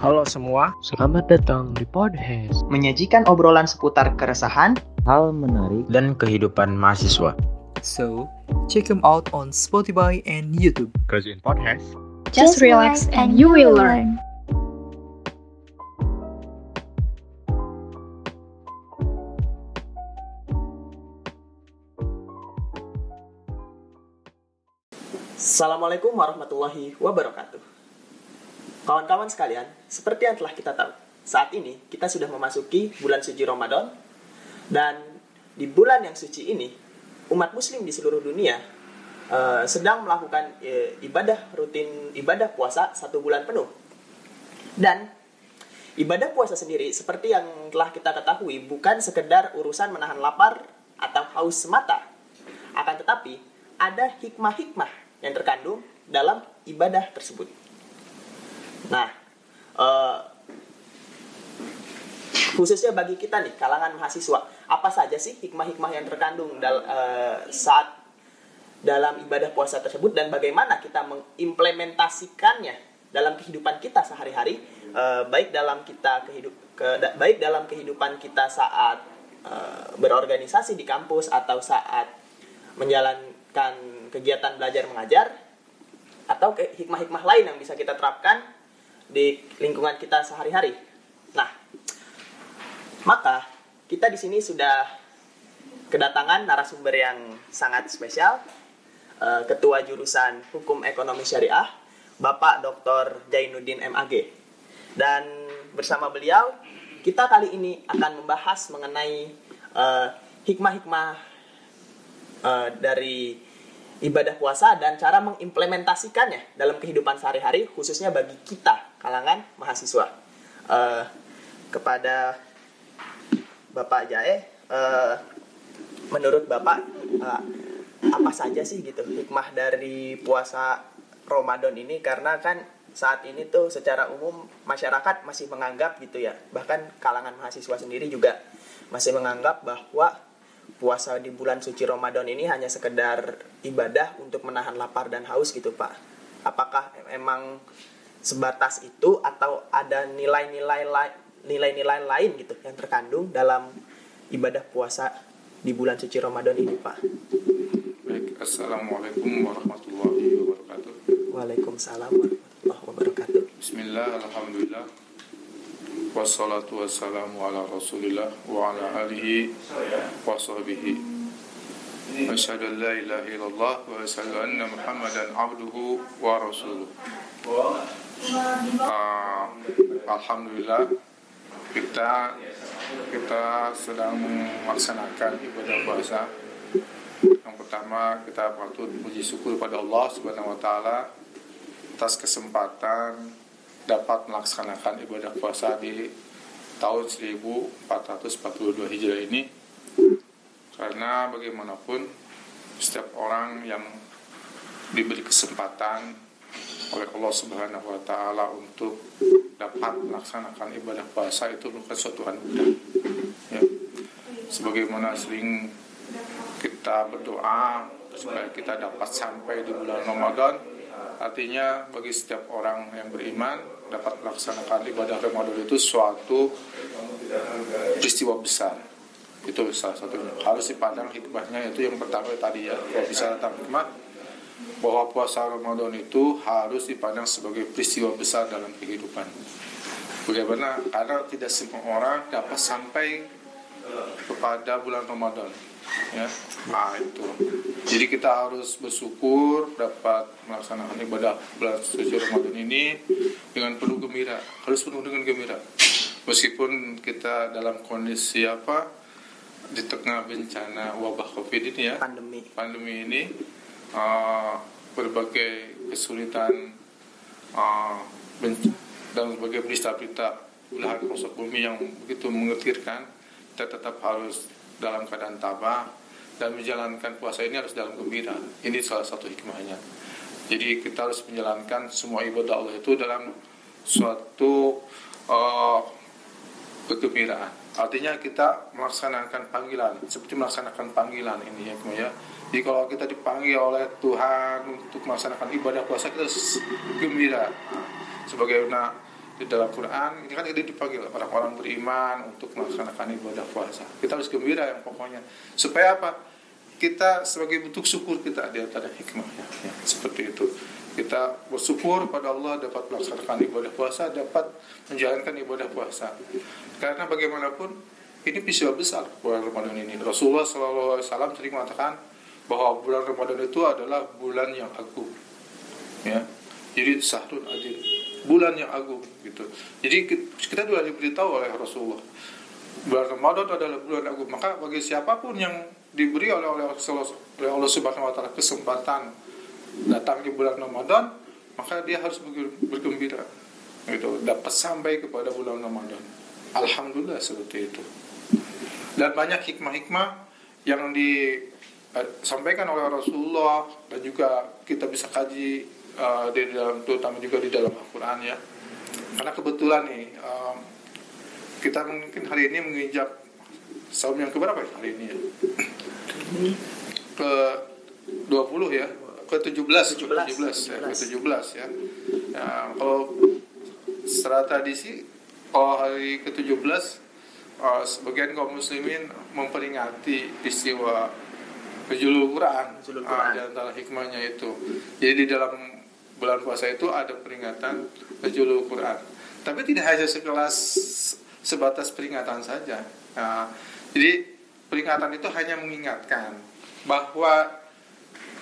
Halo semua, Selamat datang di Podcast menyajikan obrolan seputar keresahan, Hal menarik dan kehidupan mahasiswa. So, check them out on Spotify and YouTube. Cause in podcast, Just relax and you will learn. Assalamualaikum warahmatullahi wabarakatuh. Kawan-kawan sekalian, seperti yang telah kita tahu, saat ini kita sudah memasuki bulan suci Ramadan dan di bulan yang suci ini, umat muslim di seluruh dunia eh, sedang melakukan eh, ibadah rutin ibadah puasa satu bulan penuh. Dan ibadah puasa sendiri seperti yang telah kita ketahui bukan sekedar urusan menahan lapar atau haus semata. Akan tetapi ada hikmah-hikmah yang terkandung dalam ibadah tersebut. Nah, eh, khususnya bagi kita nih kalangan mahasiswa, apa saja sih hikmah-hikmah yang terkandung dal- eh, saat dalam ibadah puasa tersebut dan bagaimana kita mengimplementasikannya dalam kehidupan kita sehari-hari, eh, baik dalam kita kehidup ke- baik dalam kehidupan kita saat berorganisasi di kampus atau saat menjalankan kegiatan belajar mengajar atau hikmah-hikmah lain yang bisa kita terapkan di lingkungan kita sehari-hari. Nah, maka kita di sini sudah kedatangan narasumber yang sangat spesial, eh, Ketua Jurusan Hukum Ekonomi Syariah, Bapak Dr. Jainuddin MAG. Dan bersama beliau, kita kali ini akan membahas mengenai eh, hikmah-hikmah eh, dari ibadah puasa dan cara mengimplementasikannya dalam kehidupan sehari-hari khususnya bagi kita kalangan mahasiswa. Eh, kepada Bapak Jae eh, menurut Bapak eh, apa saja sih gitu hikmah dari puasa Ramadan ini? Karena kan saat ini tuh secara umum masyarakat masih menganggap gitu ya. Bahkan kalangan mahasiswa sendiri juga masih menganggap bahwa puasa di bulan suci Ramadan ini hanya sekedar ibadah untuk menahan lapar dan haus gitu Pak. Apakah emang sebatas itu atau ada nilai-nilai lai- nilai-nilai lain gitu yang terkandung dalam ibadah puasa di bulan suci Ramadan ini Pak? Baik, Assalamualaikum warahmatullahi wabarakatuh. Waalaikumsalam warahmatullahi wabarakatuh. Bismillah, Alhamdulillah. Wassalatu wassalamu ala rasulillah wa ala alihi wa sahbihi. Asyhadu an la ilaha illallah wa asyhadu anna Muhammadan abduhu wa Ah, Alhamdulillah kita kita sedang melaksanakan ibadah puasa. Yang pertama kita patut puji syukur pada Allah Subhanahu wa taala atas kesempatan dapat melaksanakan ibadah puasa di tahun 1442 Hijrah ini. Karena bagaimanapun setiap orang yang diberi kesempatan oleh Allah Subhanahu wa taala untuk dapat melaksanakan ibadah puasa itu bukan suatu anugerah. Ya. Sebagaimana sering kita berdoa supaya kita dapat sampai di bulan Ramadan artinya bagi setiap orang yang beriman dapat melaksanakan ibadah Ramadan itu suatu peristiwa besar itu salah satunya harus dipandang hikmahnya itu yang pertama tadi ya kalau bisa tentang hikmah bahwa puasa Ramadan itu harus dipandang sebagai peristiwa besar dalam kehidupan. Bagaimana karena tidak semua orang dapat sampai kepada bulan Ramadan ya. Nah itu. Jadi kita harus bersyukur dapat melaksanakan ibadah bulan suci Ramadan ini dengan penuh gembira harus penuh dengan gembira. Meskipun kita dalam kondisi apa di tengah bencana wabah covid ini ya Pandemi. pandemi ini uh, berbagai kesulitan uh, dan berbagai berita-berita belahan pelosok bumi yang begitu menggetirkan kita tetap harus dalam keadaan tabah dan menjalankan puasa ini harus dalam gembira. Ini salah satu hikmahnya. Jadi kita harus menjalankan semua ibadah Allah itu dalam suatu uh, kegembiraan. Artinya kita melaksanakan panggilan seperti melaksanakan panggilan ini ya ya jadi kalau kita dipanggil oleh Tuhan untuk melaksanakan ibadah puasa kita gembira. Sebagai di dalam Quran ini kan ini dipanggil orang-orang beriman untuk melaksanakan ibadah puasa. Kita harus gembira yang pokoknya. Supaya apa? Kita sebagai bentuk syukur kita di antara hikmahnya. Ya, seperti itu. Kita bersyukur pada Allah dapat melaksanakan ibadah puasa dapat menjalankan ibadah puasa. Karena bagaimanapun ini peristiwa besar bulan Ramadan ini. Rasulullah SAW sering mengatakan bahwa bulan Ramadan itu adalah bulan yang agung. Ya. Jadi sahrul adil. Bulan yang agung gitu. Jadi kita juga diberitahu oleh Rasulullah bulan Ramadan adalah bulan agung. Maka bagi siapa pun yang diberi oleh oleh Allah, Subhanahu Wa Taala kesempatan datang di bulan Ramadan maka dia harus bergembira gitu. Dapat sampai kepada bulan Ramadan. Alhamdulillah seperti itu. Dan banyak hikmah-hikmah yang disampaikan oleh Rasulullah dan juga kita bisa kaji uh, di dalam terutama juga di dalam Al-Quran ya. Karena kebetulan nih um, kita mungkin hari ini menginjak saum yang keberapa ya hari ini ya? Ke 20 ya? Ke 17 17, 17, 17 ya ke 17 ya, ya kalau secara tradisi kalau hari ke 17 uh, sebagian kaum muslimin memperingati peristiwa Nuzulul Quran, Nuzulul Quran. Uh, di antara hikmahnya itu. Jadi di dalam bulan puasa itu ada peringatan Nuzulul Quran. Tapi tidak hanya sekelas sebatas peringatan saja. Nah, jadi peringatan itu hanya mengingatkan bahwa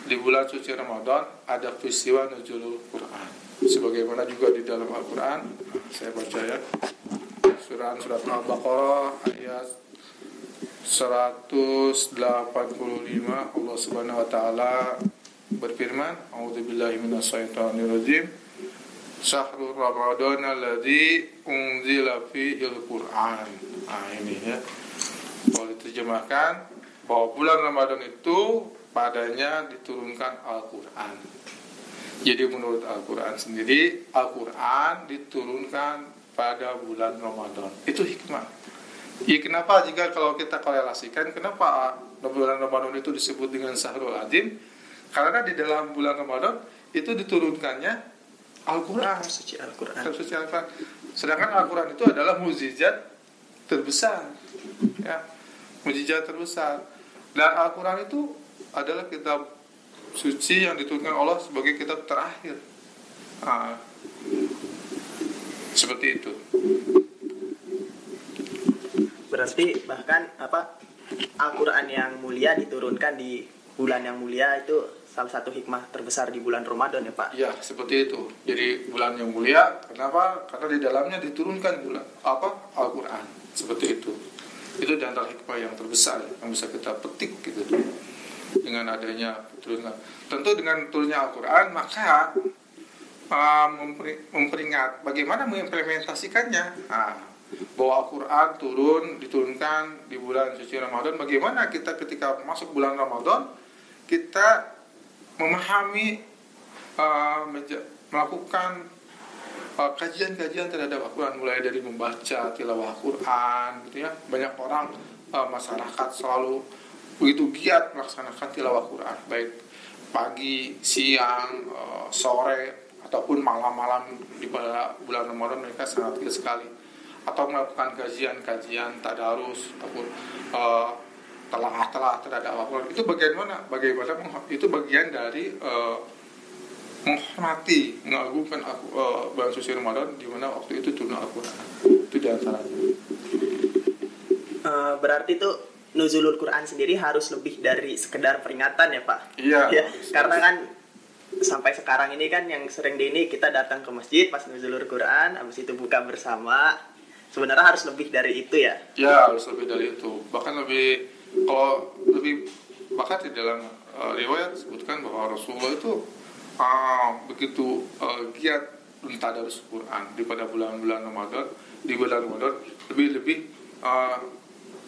di bulan suci Ramadan ada peristiwa Nuzulul Quran. Sebagaimana juga di dalam Al-Quran, saya baca ya, surah surat Al-Baqarah ayat 185 Allah Subhanahu wa taala berfirman, A'udzubillahi minasyaitonirrajim. Syahrul Ramadan alladzi unzila al-Qur'an. Nah, ini ya. Kalau diterjemahkan bahwa bulan Ramadan itu padanya diturunkan Al-Qur'an. Jadi menurut Al-Quran sendiri, Al-Quran diturunkan pada bulan Ramadan. Itu hikmah. Ya kenapa jika kalau kita korelasikan, kenapa bulan Ramadan itu disebut dengan Sahrul Azim? Karena di dalam bulan Ramadan itu diturunkannya Al-Quran. Suci Al-Quran. Suci Al-Quran. Sedangkan Al-Quran itu adalah mukjizat terbesar. Ya, mukjizat terbesar. Dan Al-Quran itu adalah kitab suci yang diturunkan Allah sebagai kitab terakhir. Nah, seperti itu. Berarti bahkan apa Al-Quran yang mulia diturunkan di bulan yang mulia itu salah satu hikmah terbesar di bulan Ramadan ya Pak. Ya seperti itu. Jadi bulan yang mulia, kenapa? Karena di dalamnya diturunkan bulan apa Al-Quran seperti itu. Itu di antara hikmah yang terbesar yang bisa kita petik gitu dengan adanya turunkan. Tentu dengan turunnya Al-Quran maka uh, memperingat bagaimana mengimplementasikannya. Nah, bahwa Al-Quran turun diturunkan di bulan suci Ramadan. Bagaimana kita ketika masuk bulan Ramadan kita memahami uh, melakukan uh, kajian-kajian terhadap Al-Quran. Mulai dari membaca tilawah Al-Quran gitu ya. Banyak orang uh, masyarakat selalu begitu giat melaksanakan tilawah Al-Quran. Baik pagi siang uh, sore ataupun malam-malam di bulan Ramadan mereka sangat giat sekali atau melakukan kajian-kajian tadarus ataupun uh, telah-telah terhadap Al-Quran itu bagaimana bagaimana itu bagian dari uh, menghormati mengagungkan uh, bulan suci Ramadan di mana waktu itu turun Al-Quran. Itu di antaranya uh, berarti itu nuzulul Quran sendiri harus lebih dari sekedar peringatan ya Pak? Iya ya, karena kan sampai sekarang ini kan yang sering di ini kita datang ke masjid pas nuzulul Quran habis itu buka bersama sebenarnya harus lebih dari itu ya? Ya harus lebih dari itu. Bahkan lebih kalau lebih bahkan di dalam uh, riwayat sebutkan bahwa Rasulullah itu uh, begitu uh, giat tadarus Quran di pada bulan-bulan Ramadan di bulan Ramadan lebih lebih uh,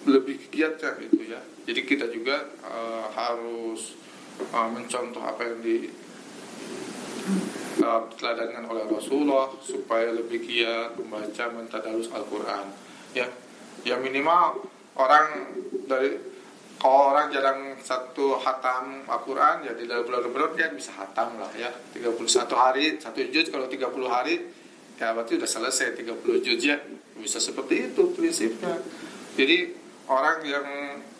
lebih giat ya itu ya. Jadi kita juga uh, harus uh, mencontoh apa yang di teladankan oleh Rasulullah supaya lebih giat membaca mentadarus Al-Quran. Ya ya minimal orang dari kalau orang jarang satu hatam Al-Quran ya di dalam bulan Ramadan dia bisa hatam lah ya. 31 hari satu juz kalau 30 hari ya berarti udah selesai 30 juz ya. Bisa seperti itu prinsipnya. Jadi orang yang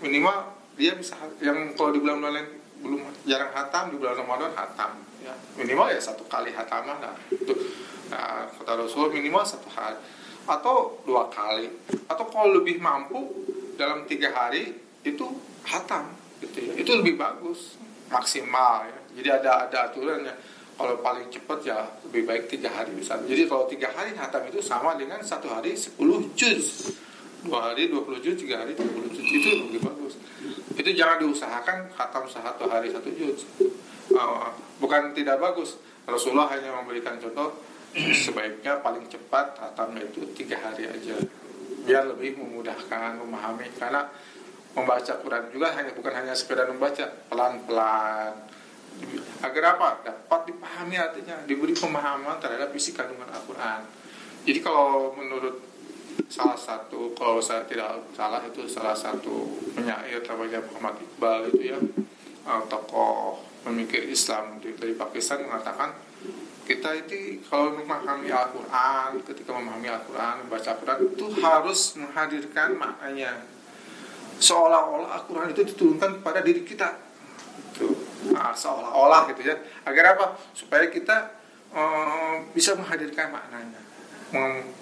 minimal dia bisa yang kalau di bulan-bulan belum jarang hatam di bulan Ramadan hatam. Ya minimal ya satu kali hataman lah. Itu nah, kata Rasul minimal satu hari. Atau dua kali. Atau kalau lebih mampu dalam tiga hari itu hatam gitu ya. Itu lebih bagus maksimal ya. Jadi ada ada aturannya kalau paling cepat ya lebih baik tiga hari bisa. Jadi kalau tiga hari hatam itu sama dengan satu hari 10 juz. Dua hari 20 juz tiga hari 30 juz. Itu lebih bagus itu jangan diusahakan hatam satu hari satu juz. Uh, bukan tidak bagus. Rasulullah hanya memberikan contoh sebaiknya paling cepat hatamnya itu tiga hari aja. Biar lebih memudahkan memahami. Karena membaca Quran juga hanya bukan hanya sekedar membaca pelan-pelan. Agar apa? Dapat dipahami artinya diberi pemahaman terhadap isi kandungan Al-Quran. Jadi kalau menurut salah satu kalau saya tidak salah itu salah satu penyair namanya Muhammad Iqbal itu ya. Uh, tokoh pemikir Islam dari Pakistan mengatakan kita itu kalau memahami Al-Quran ketika memahami Al-Quran membaca Al-Quran itu harus menghadirkan maknanya. Seolah-olah Al-Quran itu diturunkan kepada diri kita. Itu. Nah, seolah-olah gitu ya. Agar apa? Supaya kita um, bisa menghadirkan maknanya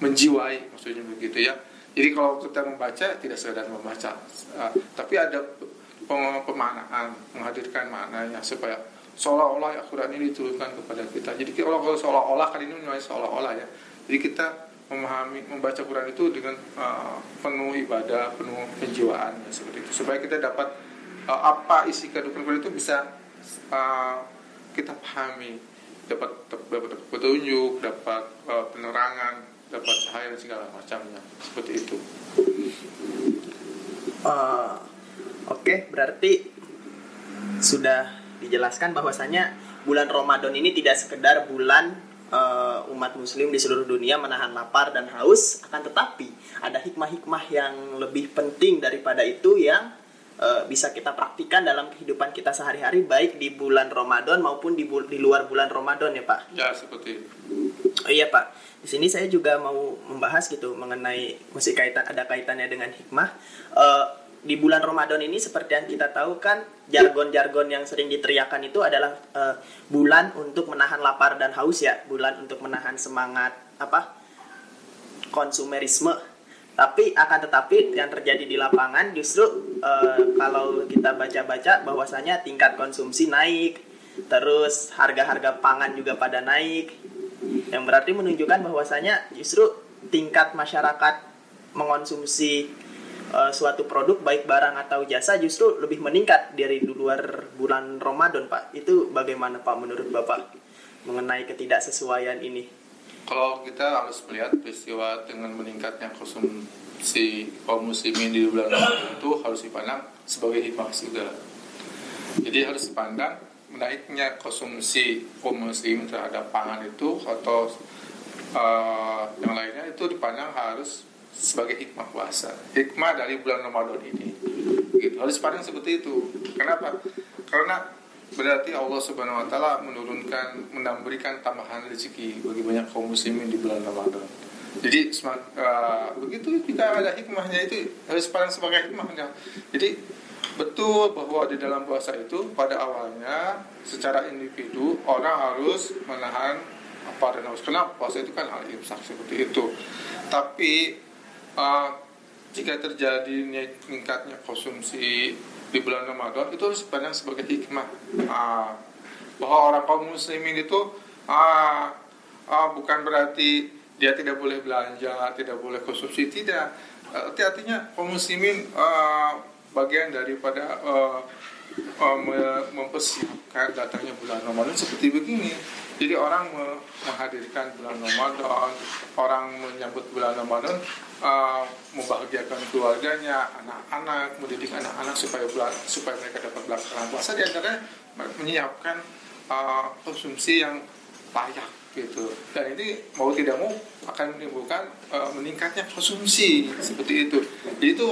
menjiwai maksudnya begitu ya. Jadi kalau kita membaca tidak sekedar membaca uh, tapi ada pemaknaan menghadirkan maknanya supaya seolah-olah Al-Quran ini diturunkan kepada kita. Jadi kalau kalau seolah-olah kali ini mulai seolah-olah ya. Jadi kita memahami membaca Quran itu dengan uh, penuh ibadah penuh penjiwaan ya, seperti itu. Supaya kita dapat uh, apa isi kandungan Quran itu bisa uh, kita pahami dapat dapat petunjuk dapat uh, penerangan dapat cahaya dan segala macamnya. Seperti itu. Uh, oke okay, berarti sudah dijelaskan bahwasanya bulan Ramadan ini tidak sekedar bulan uh, umat muslim di seluruh dunia menahan lapar dan haus akan tetapi ada hikmah-hikmah yang lebih penting daripada itu yang uh, bisa kita praktikan dalam kehidupan kita sehari-hari baik di bulan Ramadan maupun di, di luar bulan Ramadan ya Pak. Ya seperti. Oh iya Pak. Di sini saya juga mau membahas gitu mengenai musik kaitan ada kaitannya dengan hikmah. Uh, di bulan Ramadan ini seperti yang kita tahu kan jargon-jargon yang sering diteriakan itu adalah uh, bulan untuk menahan lapar dan haus ya, bulan untuk menahan semangat apa konsumerisme tapi akan tetapi yang terjadi di lapangan justru uh, kalau kita baca-baca bahwasanya tingkat konsumsi naik, terus harga-harga pangan juga pada naik. Yang berarti menunjukkan bahwasanya justru tingkat masyarakat mengonsumsi uh, suatu produk baik barang atau jasa justru lebih meningkat dari luar bulan Ramadan, Pak. Itu bagaimana Pak menurut Bapak mengenai ketidaksesuaian ini? Kalau kita harus melihat peristiwa dengan meningkatnya konsumsi kaum muslimin di bulan Ramadan itu harus dipandang sebagai hikmah juga. Jadi harus dipandang menaiknya konsumsi kaum muslim terhadap pangan itu atau uh, yang lainnya itu dipandang harus sebagai hikmah puasa, hikmah dari bulan Ramadan ini. Gitu. Harus dipandang seperti itu. Kenapa? Karena berarti Allah Subhanahu wa taala menurunkan memberikan tambahan rezeki bagi banyak kaum muslimin di bulan Ramadan. Jadi uh, begitu kita ada hikmahnya itu harus pandang sebagai hikmahnya. Jadi betul bahwa di dalam puasa itu pada awalnya secara individu orang harus menahan apa dan harus kenapa puasa itu kan al imsak seperti itu. Tapi uh, jika terjadi meningkatnya konsumsi di bulan Ramadan itu harus dipandang sebagai hikmah ah, bahwa orang kaum muslimin itu ah, ah, bukan berarti dia tidak boleh belanja, tidak boleh konsumsi, tidak. Uh, artinya kaum muslimin bagian daripada mempersiapkan datangnya bulan Ramadan seperti begini. Jadi orang menghadirkan bulan Ramadan, orang menyambut bulan Ramadan, uh, membahagiakan keluarganya, anak-anak, mendidik anak-anak supaya bulan, supaya mereka dapat melaksanakan puasa. Di antaranya menyiapkan uh, konsumsi yang layak gitu. Dan ini mau tidak mau akan menimbulkan uh, meningkatnya konsumsi seperti itu. Jadi itu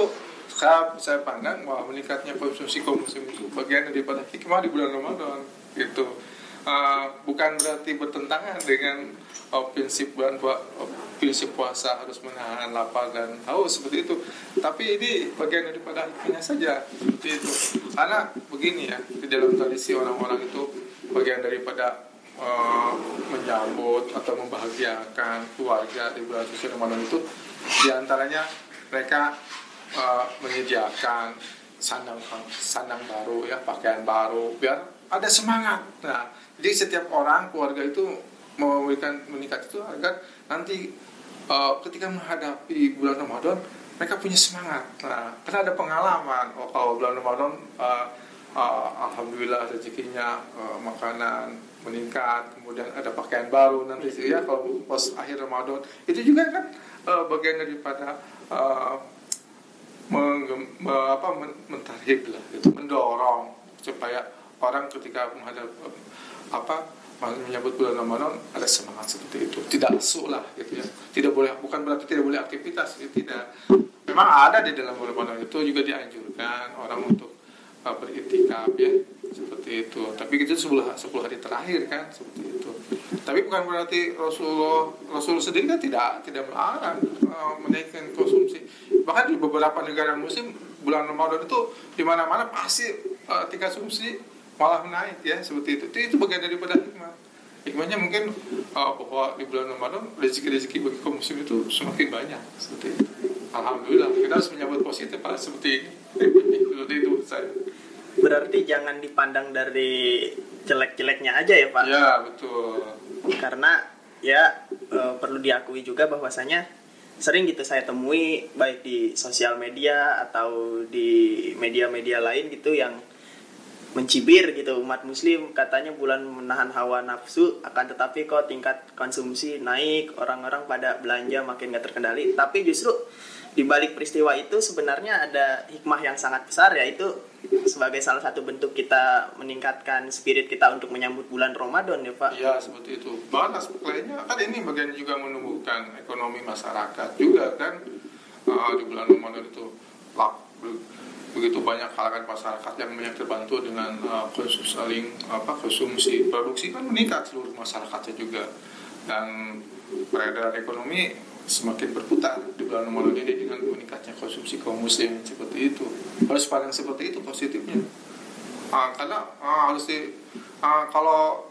saya, saya pandang bahwa meningkatnya konsumsi konsumsi itu bagian daripada hikmah di bulan Ramadan gitu uh, bukan berarti bertentangan dengan uh, prinsip uh, prinsip puasa harus menahan lapar dan haus seperti itu. Tapi ini bagian daripada hikmahnya saja seperti itu. Karena begini ya di dalam tradisi orang-orang itu bagian daripada uh, menyambut atau membahagiakan keluarga di bulan suci Ramadan itu di antaranya mereka uh, menyediakan sandang sandang baru ya pakaian baru biar ada semangat nah jadi setiap orang keluarga itu memberikan meningkat itu agar nanti uh, ketika menghadapi bulan Ramadan mereka punya semangat. Nah karena ada pengalaman oh, kalau bulan Ramadan uh, uh, alhamdulillah rezekinya uh, makanan meningkat kemudian ada pakaian baru nanti ya kalau pas akhir Ramadan. Itu juga kan uh, bagian daripada uh, menggem- me- apa men- mentarhib lah gitu mendorong supaya orang ketika menghadap apa menyambut bulan Ramadan ada semangat seperti itu. Tidak lesu gitu ya. Tidak boleh bukan berarti tidak boleh aktivitas ya, tidak. Memang ada di dalam bulan Ramadan itu juga dianjurkan orang untuk uh, beriktikaf ya seperti itu. Tapi itu sepuluh sepuluh hari terakhir kan seperti itu. Tapi bukan berarti Rasulullah Rasul sendiri kan tidak tidak melarang uh, menaikkan konsumsi. Bahkan di beberapa negara muslim bulan Ramadan itu di mana-mana pasti uh, tingkat konsumsi malah naik ya seperti itu. Itu, itu bagian daripada hikmah hikmahnya mungkin uh, bahwa di bulan Ramadan rezeki-rezeki bagi kaum muslim itu semakin banyak seperti itu. Alhamdulillah kita harus menyambut positif Pak seperti ini. Seperti itu menurut saya. Berarti jangan dipandang dari jelek-jeleknya aja ya Pak. ya betul. Karena ya eh, perlu diakui juga bahwasanya sering gitu saya temui baik di sosial media atau di media-media lain gitu yang mencibir gitu. Umat muslim katanya bulan menahan hawa nafsu akan tetapi kok tingkat konsumsi naik orang-orang pada belanja makin gak terkendali. Tapi justru di balik peristiwa itu sebenarnya ada hikmah yang sangat besar yaitu sebagai salah satu bentuk kita meningkatkan spirit kita untuk menyambut bulan Ramadan ya Pak. Ya seperti itu. Bahkan aspek lainnya kan ini bagian juga menumbuhkan ekonomi masyarakat juga kan Ah, di bulan Ramadan itu begitu banyak kalangan masyarakat yang banyak terbantu dengan ah, konsumsi saling apa konsumsi produksi kan meningkat seluruh masyarakatnya juga. Dan peredaran ekonomi semakin berputar di bulan Ramadan ini dengan meningkatnya konsumsi kaum muslim seperti itu. Harus pandang seperti itu positifnya. Ah, karena ah, harus di ah, kalau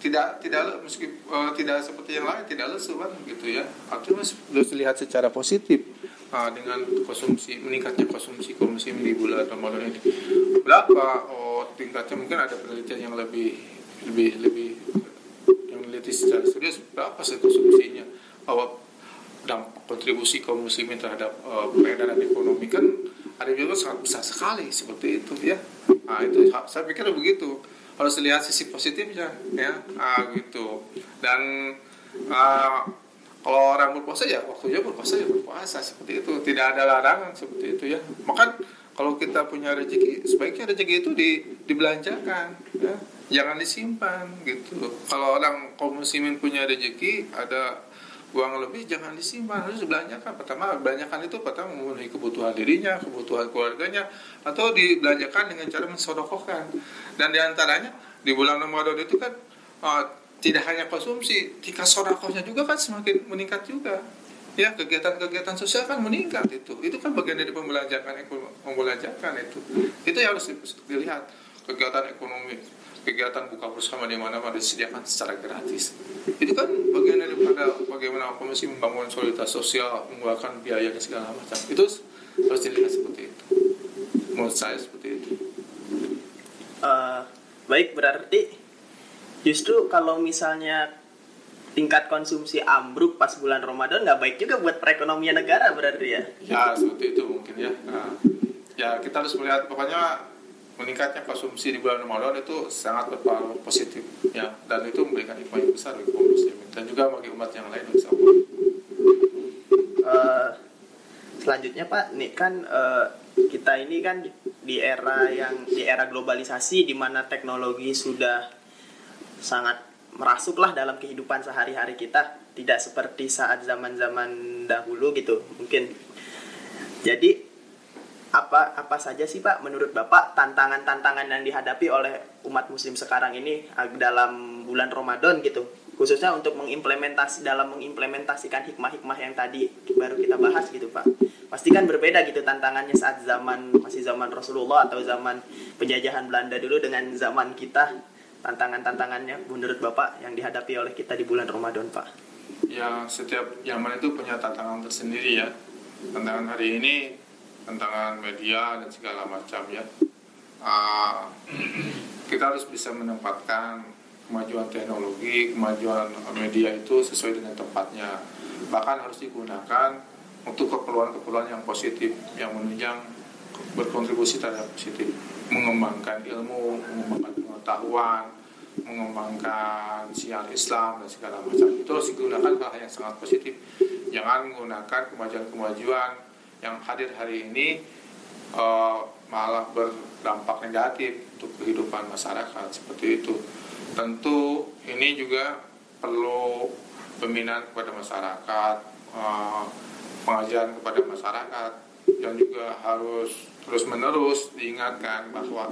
tidak tidak meski eh, tidak seperti yang lain tidak lesu kan gitu ya. Artinya harus dilihat secara positif ah, dengan konsumsi meningkatnya konsumsi muslim di bulan Ramadan ini berapa oh tingkatnya mungkin ada penelitian yang lebih lebih lebih yang meneliti secara serius berapa sih konsumsinya? Bahwa dampak kontribusi kaum muslimin terhadap eh, peredaran ekonomi kan ada juga sangat besar sekali seperti itu ya. Nah itu saya pikir begitu. Harus lihat sisi positifnya ya. Ah, gitu. Dan ah, kalau orang berpuasa ya waktunya berpuasa ya berpuasa. Seperti itu. Tidak ada larangan seperti itu ya. Maka kalau kita punya rezeki sebaiknya rezeki itu di, dibelanjakan ya. Jangan disimpan gitu. Kalau orang kaum muslimin punya rezeki ada uang lebih jangan disimpan. Harus dibelanjakan. Pertama belanjakan itu pertama memenuhi kebutuhan dirinya kebutuhan keluarganya atau dibelanjakan dengan cara mensodokohkan. Dan di antaranya di bulan Ramadan itu kan uh, tidak hanya konsumsi tingkat sodakohnya juga kan semakin meningkat juga. Ya kegiatan-kegiatan sosial kan meningkat itu. Itu kan bagian dari pembelanjakan ekonomi pembelanjakan itu. Itu yang harus dilihat. Kegiatan ekonomi kegiatan buka bersama di mana-mana disediakan secara gratis. Itu kan bagian daripada bagaimana komisi membangun solidaritas sosial mengeluarkan biaya dan segala macam. Itu harus dilihat seperti itu. Menurut saya seperti itu. Eh, baik berarti justru kalau misalnya tingkat konsumsi ambruk pas bulan Ramadan nggak baik juga buat perekonomian negara berarti ya? Ya seperti itu mungkin ya. Nah, ya kita harus melihat pokoknya meningkatnya konsumsi di bulan Ramadan itu sangat berpengaruh positif ya. Dan itu memberikan hikmah yang besar bagi kaum muslimin dan juga bagi umat yang lain insya Allah. Eh, selanjutnya Pak, nih kan eh, kita ini kan di era yang di era globalisasi di mana teknologi sudah sangat merasuklah dalam kehidupan sehari-hari kita, tidak seperti saat zaman-zaman dahulu gitu mungkin. Jadi apa apa saja sih Pak menurut Bapak tantangan-tantangan yang dihadapi oleh umat muslim sekarang ini ag- dalam bulan Ramadan gitu? Khususnya untuk mengimplementasi dalam mengimplementasikan hikmah-hikmah yang tadi baru kita bahas gitu Pak. Pasti kan berbeda gitu tantangannya saat zaman masih zaman Rasulullah atau zaman penjajahan Belanda dulu dengan zaman kita tantangan-tantangannya menurut Bapak yang dihadapi oleh kita di bulan Ramadan Pak? Ya setiap zaman itu punya tantangan tersendiri ya. Tantangan hari ini tantangan media dan segala macam ya. Ah, kita harus bisa menempatkan kemajuan teknologi kemajuan media itu sesuai dengan tempatnya. Bahkan harus digunakan untuk keperluan-keperluan yang positif yang menunjang berkontribusi terhadap positif. Mengembangkan ilmu mengembangkan pengetahuan mengembangkan siar Islam dan segala macam. Itu harus digunakan hal yang sangat positif. Jangan menggunakan kemajuan-kemajuan yang hadir hari ini eh, malah berdampak negatif untuk kehidupan masyarakat seperti itu. Tentu ini juga perlu pembinaan kepada masyarakat eh, pengajaran kepada masyarakat dan juga harus terus menerus diingatkan bahwa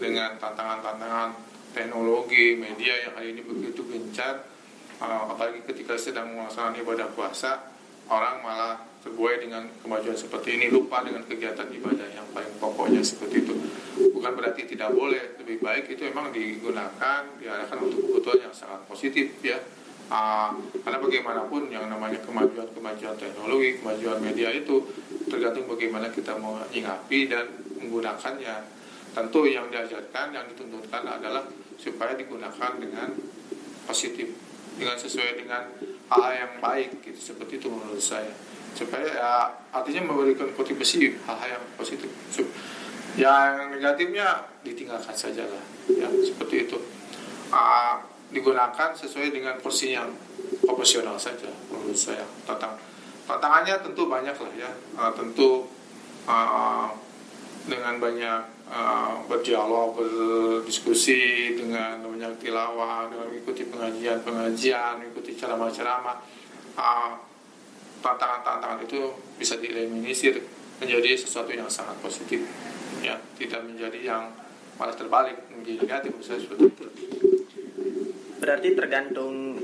dengan tantangan-tantangan teknologi media yang hari ini begitu gencar apalagi ketika sedang melaksanakan ibadah puasa orang malah terbuai dengan kemajuan seperti ini lupa dengan kegiatan ibadah yang paling pokoknya seperti itu bukan berarti tidak boleh lebih baik itu memang digunakan diarahkan untuk kebutuhan yang sangat positif ya Ah, karena bagaimanapun yang namanya kemajuan-kemajuan teknologi, kemajuan media itu tergantung bagaimana kita mau menyikapi dan menggunakannya. Tentu yang diajarkan, yang dituntutkan adalah supaya digunakan dengan positif, dengan sesuai dengan hal yang baik, gitu. Seperti itu menurut saya. Supaya ya, artinya memberikan kontribusi hal-hal yang positif. Yang negatifnya ditinggalkan saja lah, ya seperti itu. Ah, digunakan sesuai dengan porsi yang proporsional saja menurut saya tantang tantangannya tentu banyak lah ya Ah, tentu ah, dengan banyak ah, berdialog berdiskusi dengan banyak tilawah dengan mengikuti pengajian pengajian mengikuti ceramah-ceramah ah, tantangan-tantangan itu bisa dieliminir menjadi sesuatu yang sangat positif ya. Tidak menjadi yang malah terbalik menjadi negatif misalnya seperti itu. Berarti tergantung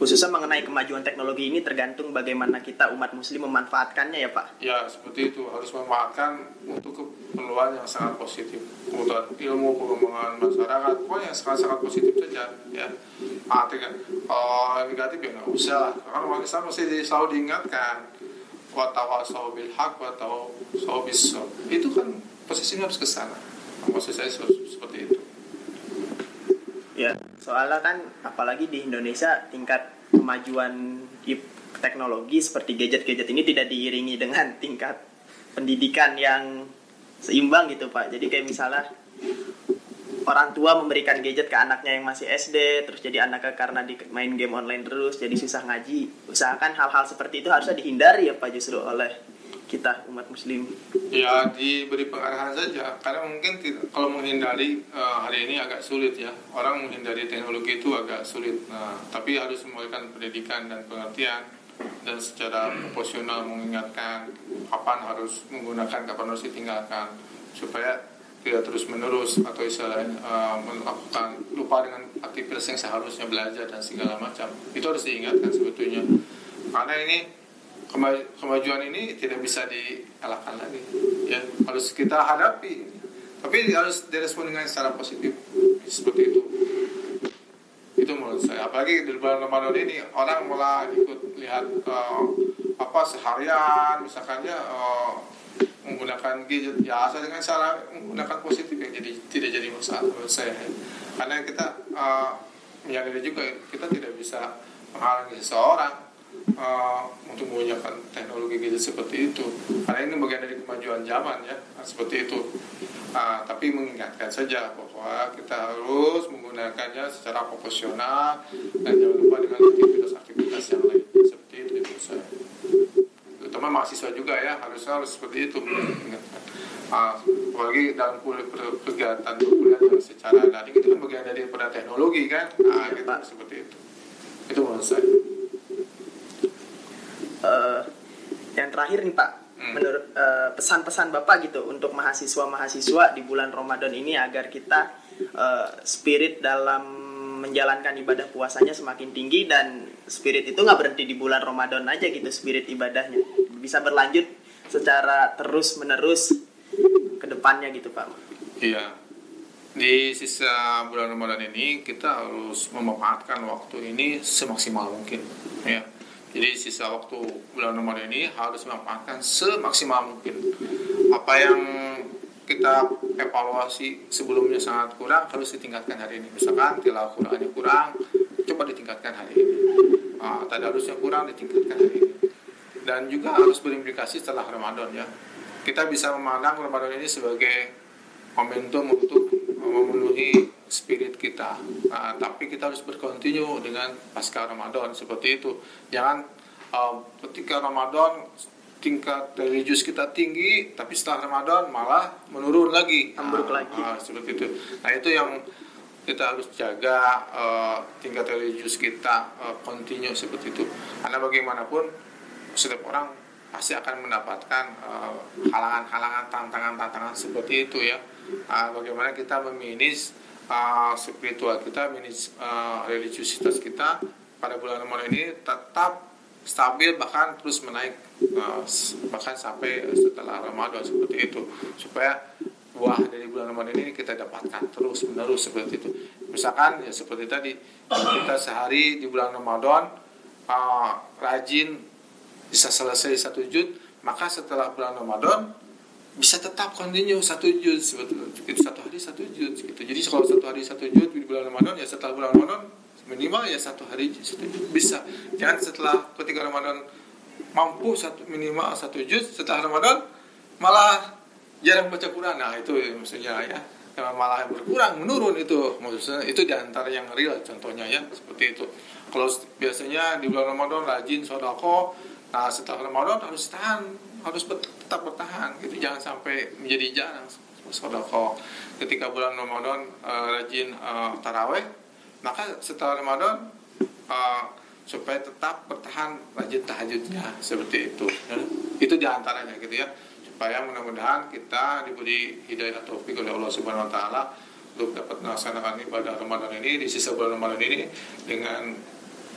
khususnya mengenai kemajuan teknologi ini tergantung bagaimana kita umat muslim memanfaatkannya ya Pak. Ya, seperti itu harus memanfaatkan untuk keperluan yang sangat positif, kebutuhan ilmu, pengembangan masyarakat, pokoknya yang sangat-sangat positif saja. Ya, artinya kalau negatif ya nggak usah. Karena orang Islam mesti selalu diingatkan watawasau bil haq watawasau bis sabr. Itu kan posisinya harus ke sana. Maksud saya seperti itu. Ya, soalnya kan apalagi di Indonesia tingkat kemajuan teknologi seperti gadget-gadget ini tidak diiringi dengan tingkat pendidikan yang seimbang gitu Pak. Jadi kayak misalnya orang tua memberikan gadget ke anaknya yang masih SD, terus jadi anaknya karena main game online terus jadi susah ngaji. Usahakan hal-hal seperti itu harusnya dihindari ya Pak justru oleh kita umat muslim. Ya diberi pengarahan saja. Karena mungkin tidak- kalau menghindari eh, hari ini agak sulit ya. Orang menghindari teknologi itu agak sulit. Nah tapi harus memberikan pendidikan dan pengertian. Dan secara proporsional mengingatkan kapan harus menggunakan kapan harus ditinggalkan. Supaya tidak terus menerus atau istilahnya eh, melakukan lupa dengan aktivitas yang seharusnya belajar dan segala macam. Itu harus diingatkan sebetulnya. Karena ini kemajuan ini tidak bisa dielakkan lagi. Ya harus kita hadapi. Tapi harus direspon dengan secara positif. Seperti itu. Itu menurut saya. Apalagi di bulan Ramadan ini orang malah ikut lihat eh, apa seharian misalkannya eh, menggunakan gadget ya asal dengan cara menggunakan positif yang jadi tidak jadi masalah menurut saya. Karena kita eh, menyadari juga kita tidak bisa menghalangi seseorang eh, untuk menggunakan teknologi gadget seperti itu. Karena ini bagian dari kemajuan zaman ya. Nah, seperti itu. Ah, tapi mengingatkan saja bahwa kita harus menggunakannya secara proporsional dan jangan lupa dengan aktivitas-aktivitas yang lain. Seperti itu menurut saya terutama mahasiswa juga ya. Harus harus seperti itu mengingatkan. Ah, apalagi dalam kuliah kegiatan yang secara daring itu kan bagian dari pada teknologi kan? Ah, gitu, seperti itu. Itu menurut saya Eh, yang terakhir nih Pak, Hmm. menurut eh, pesan-pesan bapak gitu untuk mahasiswa-mahasiswa di bulan Ramadan ini agar kita eh, spirit dalam menjalankan ibadah puasanya semakin tinggi dan spirit itu nggak berhenti di bulan Ramadan aja gitu spirit ibadahnya bisa berlanjut secara terus menerus ke depannya gitu pak Iya. Di sisa bulan Ramadan ini kita harus memanfaatkan waktu ini semaksimal mungkin, ya. Jadi sisa waktu bulan Ramadan ini harus memanfaatkan semaksimal mungkin. Apa yang kita evaluasi sebelumnya sangat kurang harus ditingkatkan hari ini. Misalkan tilawah Qurannya kurang, coba ditingkatkan hari ini. Ah, tadarusnya kurang ditingkatkan hari ini. Dan juga harus berimplikasi setelah Ramadan ya. Kita bisa memandang Ramadan ini sebagai momentum untuk memenuhi spirit kita. Nah, tapi kita harus berkontinu dengan pasca Ramadan seperti itu. Jangan uh, ketika Ramadan tingkat religius kita tinggi, tapi setelah Ramadan malah menurun lagi, Ambruk Nah, lagi. ah, seperti itu. Nah itu yang kita harus jaga uh, tingkat religius kita uh, continue seperti itu. Karena bagaimanapun setiap orang pasti akan mendapatkan uh, halangan-halangan, tantangan-tantangan seperti itu ya. Uh, bagaimana kita memanage spiritual kita, uh, religiusitas kita pada bulan Ramadan ini tetap stabil bahkan terus menaik uh, bahkan sampai setelah Ramadan seperti itu. Supaya buah dari bulan Ramadan ini kita dapatkan terus menerus seperti itu. Misalkan ya seperti tadi kita sehari di bulan Ramadan uh, rajin bisa selesai satu juz maka setelah bulan Ramadan bisa tetap continue satu juz sebetulnya Gitu, satu satu juz gitu. Jadi kalau satu hari satu juz di bulan Ramadan ya setelah bulan Ramadan minimal ya satu hari satu juz bisa. Jangan setelah ketika Ramadan mampu satu minimal satu juz setelah Ramadan malah jarang baca Quran. Nah itu maksudnya ya. Ya, malah berkurang menurun itu. Maksudnya itu di antara yang real contohnya ya seperti itu. Kalau biasanya di bulan Ramadan rajin sodako nah setelah Ramadan harus tahan harus tetap bertahan gitu. Jangan sampai menjadi jarang sodako. Ketika bulan Ramadan eh, rajin eh, taraweh maka setelah Ramadan eh, supaya tetap bertahan rajin tahajudnya. Seperti itu. Ya. itu di antaranya gitu ya. Supaya mudah-mudahan kita diberi hidayah taufik oleh Allah Subhanahu Wa Taala untuk dapat melaksanakan ibadah Ramadan ini di sisa bulan Ramadan ini dengan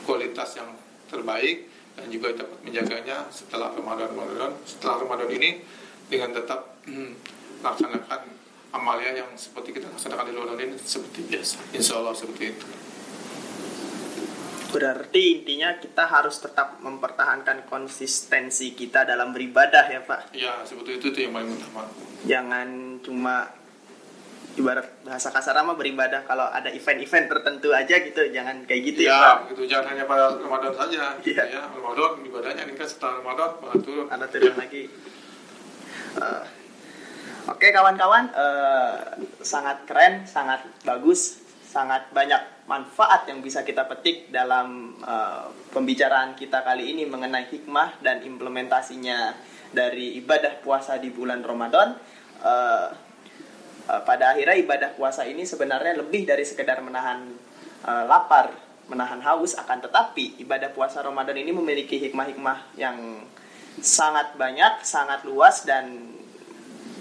kualitas yang terbaik dan juga dapat menjaganya setelah Ramadan Ramadan. Setelah Ramadan ini dengan tetap melaksanakan amalia yang seperti kita laksanakan di Ramadan ini seperti biasa. Insya Allah seperti itu. Berarti intinya kita harus tetap mempertahankan konsistensi kita dalam beribadah ya pak? Ya seperti itu itu yang paling utama. Jangan cuma ibarat bahasa kasar mah beribadah. Kalau ada event-event tertentu aja gitu jangan kayak gitu ya, pak. ya gitu. Jangan hanya pada Ramadan saja gitu Iya. ya. Ramadan ibadahnya ini kan setelah Ramadan malah turun. Ada turun lagi. Eh, oke kawan-kawan eh, sangat keren sangat bagus sangat banyak manfaat yang bisa kita petik dalam eh, pembicaraan kita kali ini mengenai hikmah dan implementasinya dari ibadah puasa di bulan Ramadan. Eh, eh, pada akhirnya ibadah puasa ini sebenarnya lebih dari sekedar menahan eh, lapar menahan haus akan tetapi ibadah puasa Ramadan ini memiliki hikmah-hikmah yang sangat banyak, sangat luas dan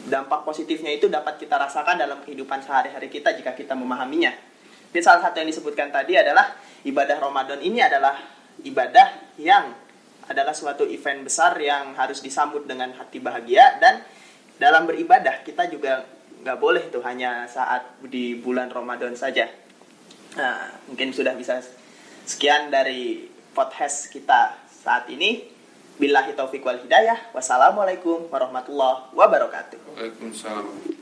dampak positifnya itu dapat kita rasakan dalam kehidupan sehari-hari kita jika kita memahaminya. Jadi salah satu yang disebutkan tadi adalah ibadah Ramadan ini adalah ibadah yang adalah suatu event besar yang harus disambut dengan hati bahagia dan dalam beribadah kita juga nggak boleh tuh hanya saat di bulan Ramadan saja. Nah, mungkin sudah bisa sekian dari podcast kita saat ini. Billahi taufiq wal hidayah. Wassalamualaikum warahmatullahi wabarakatuh. Waalaikumsalam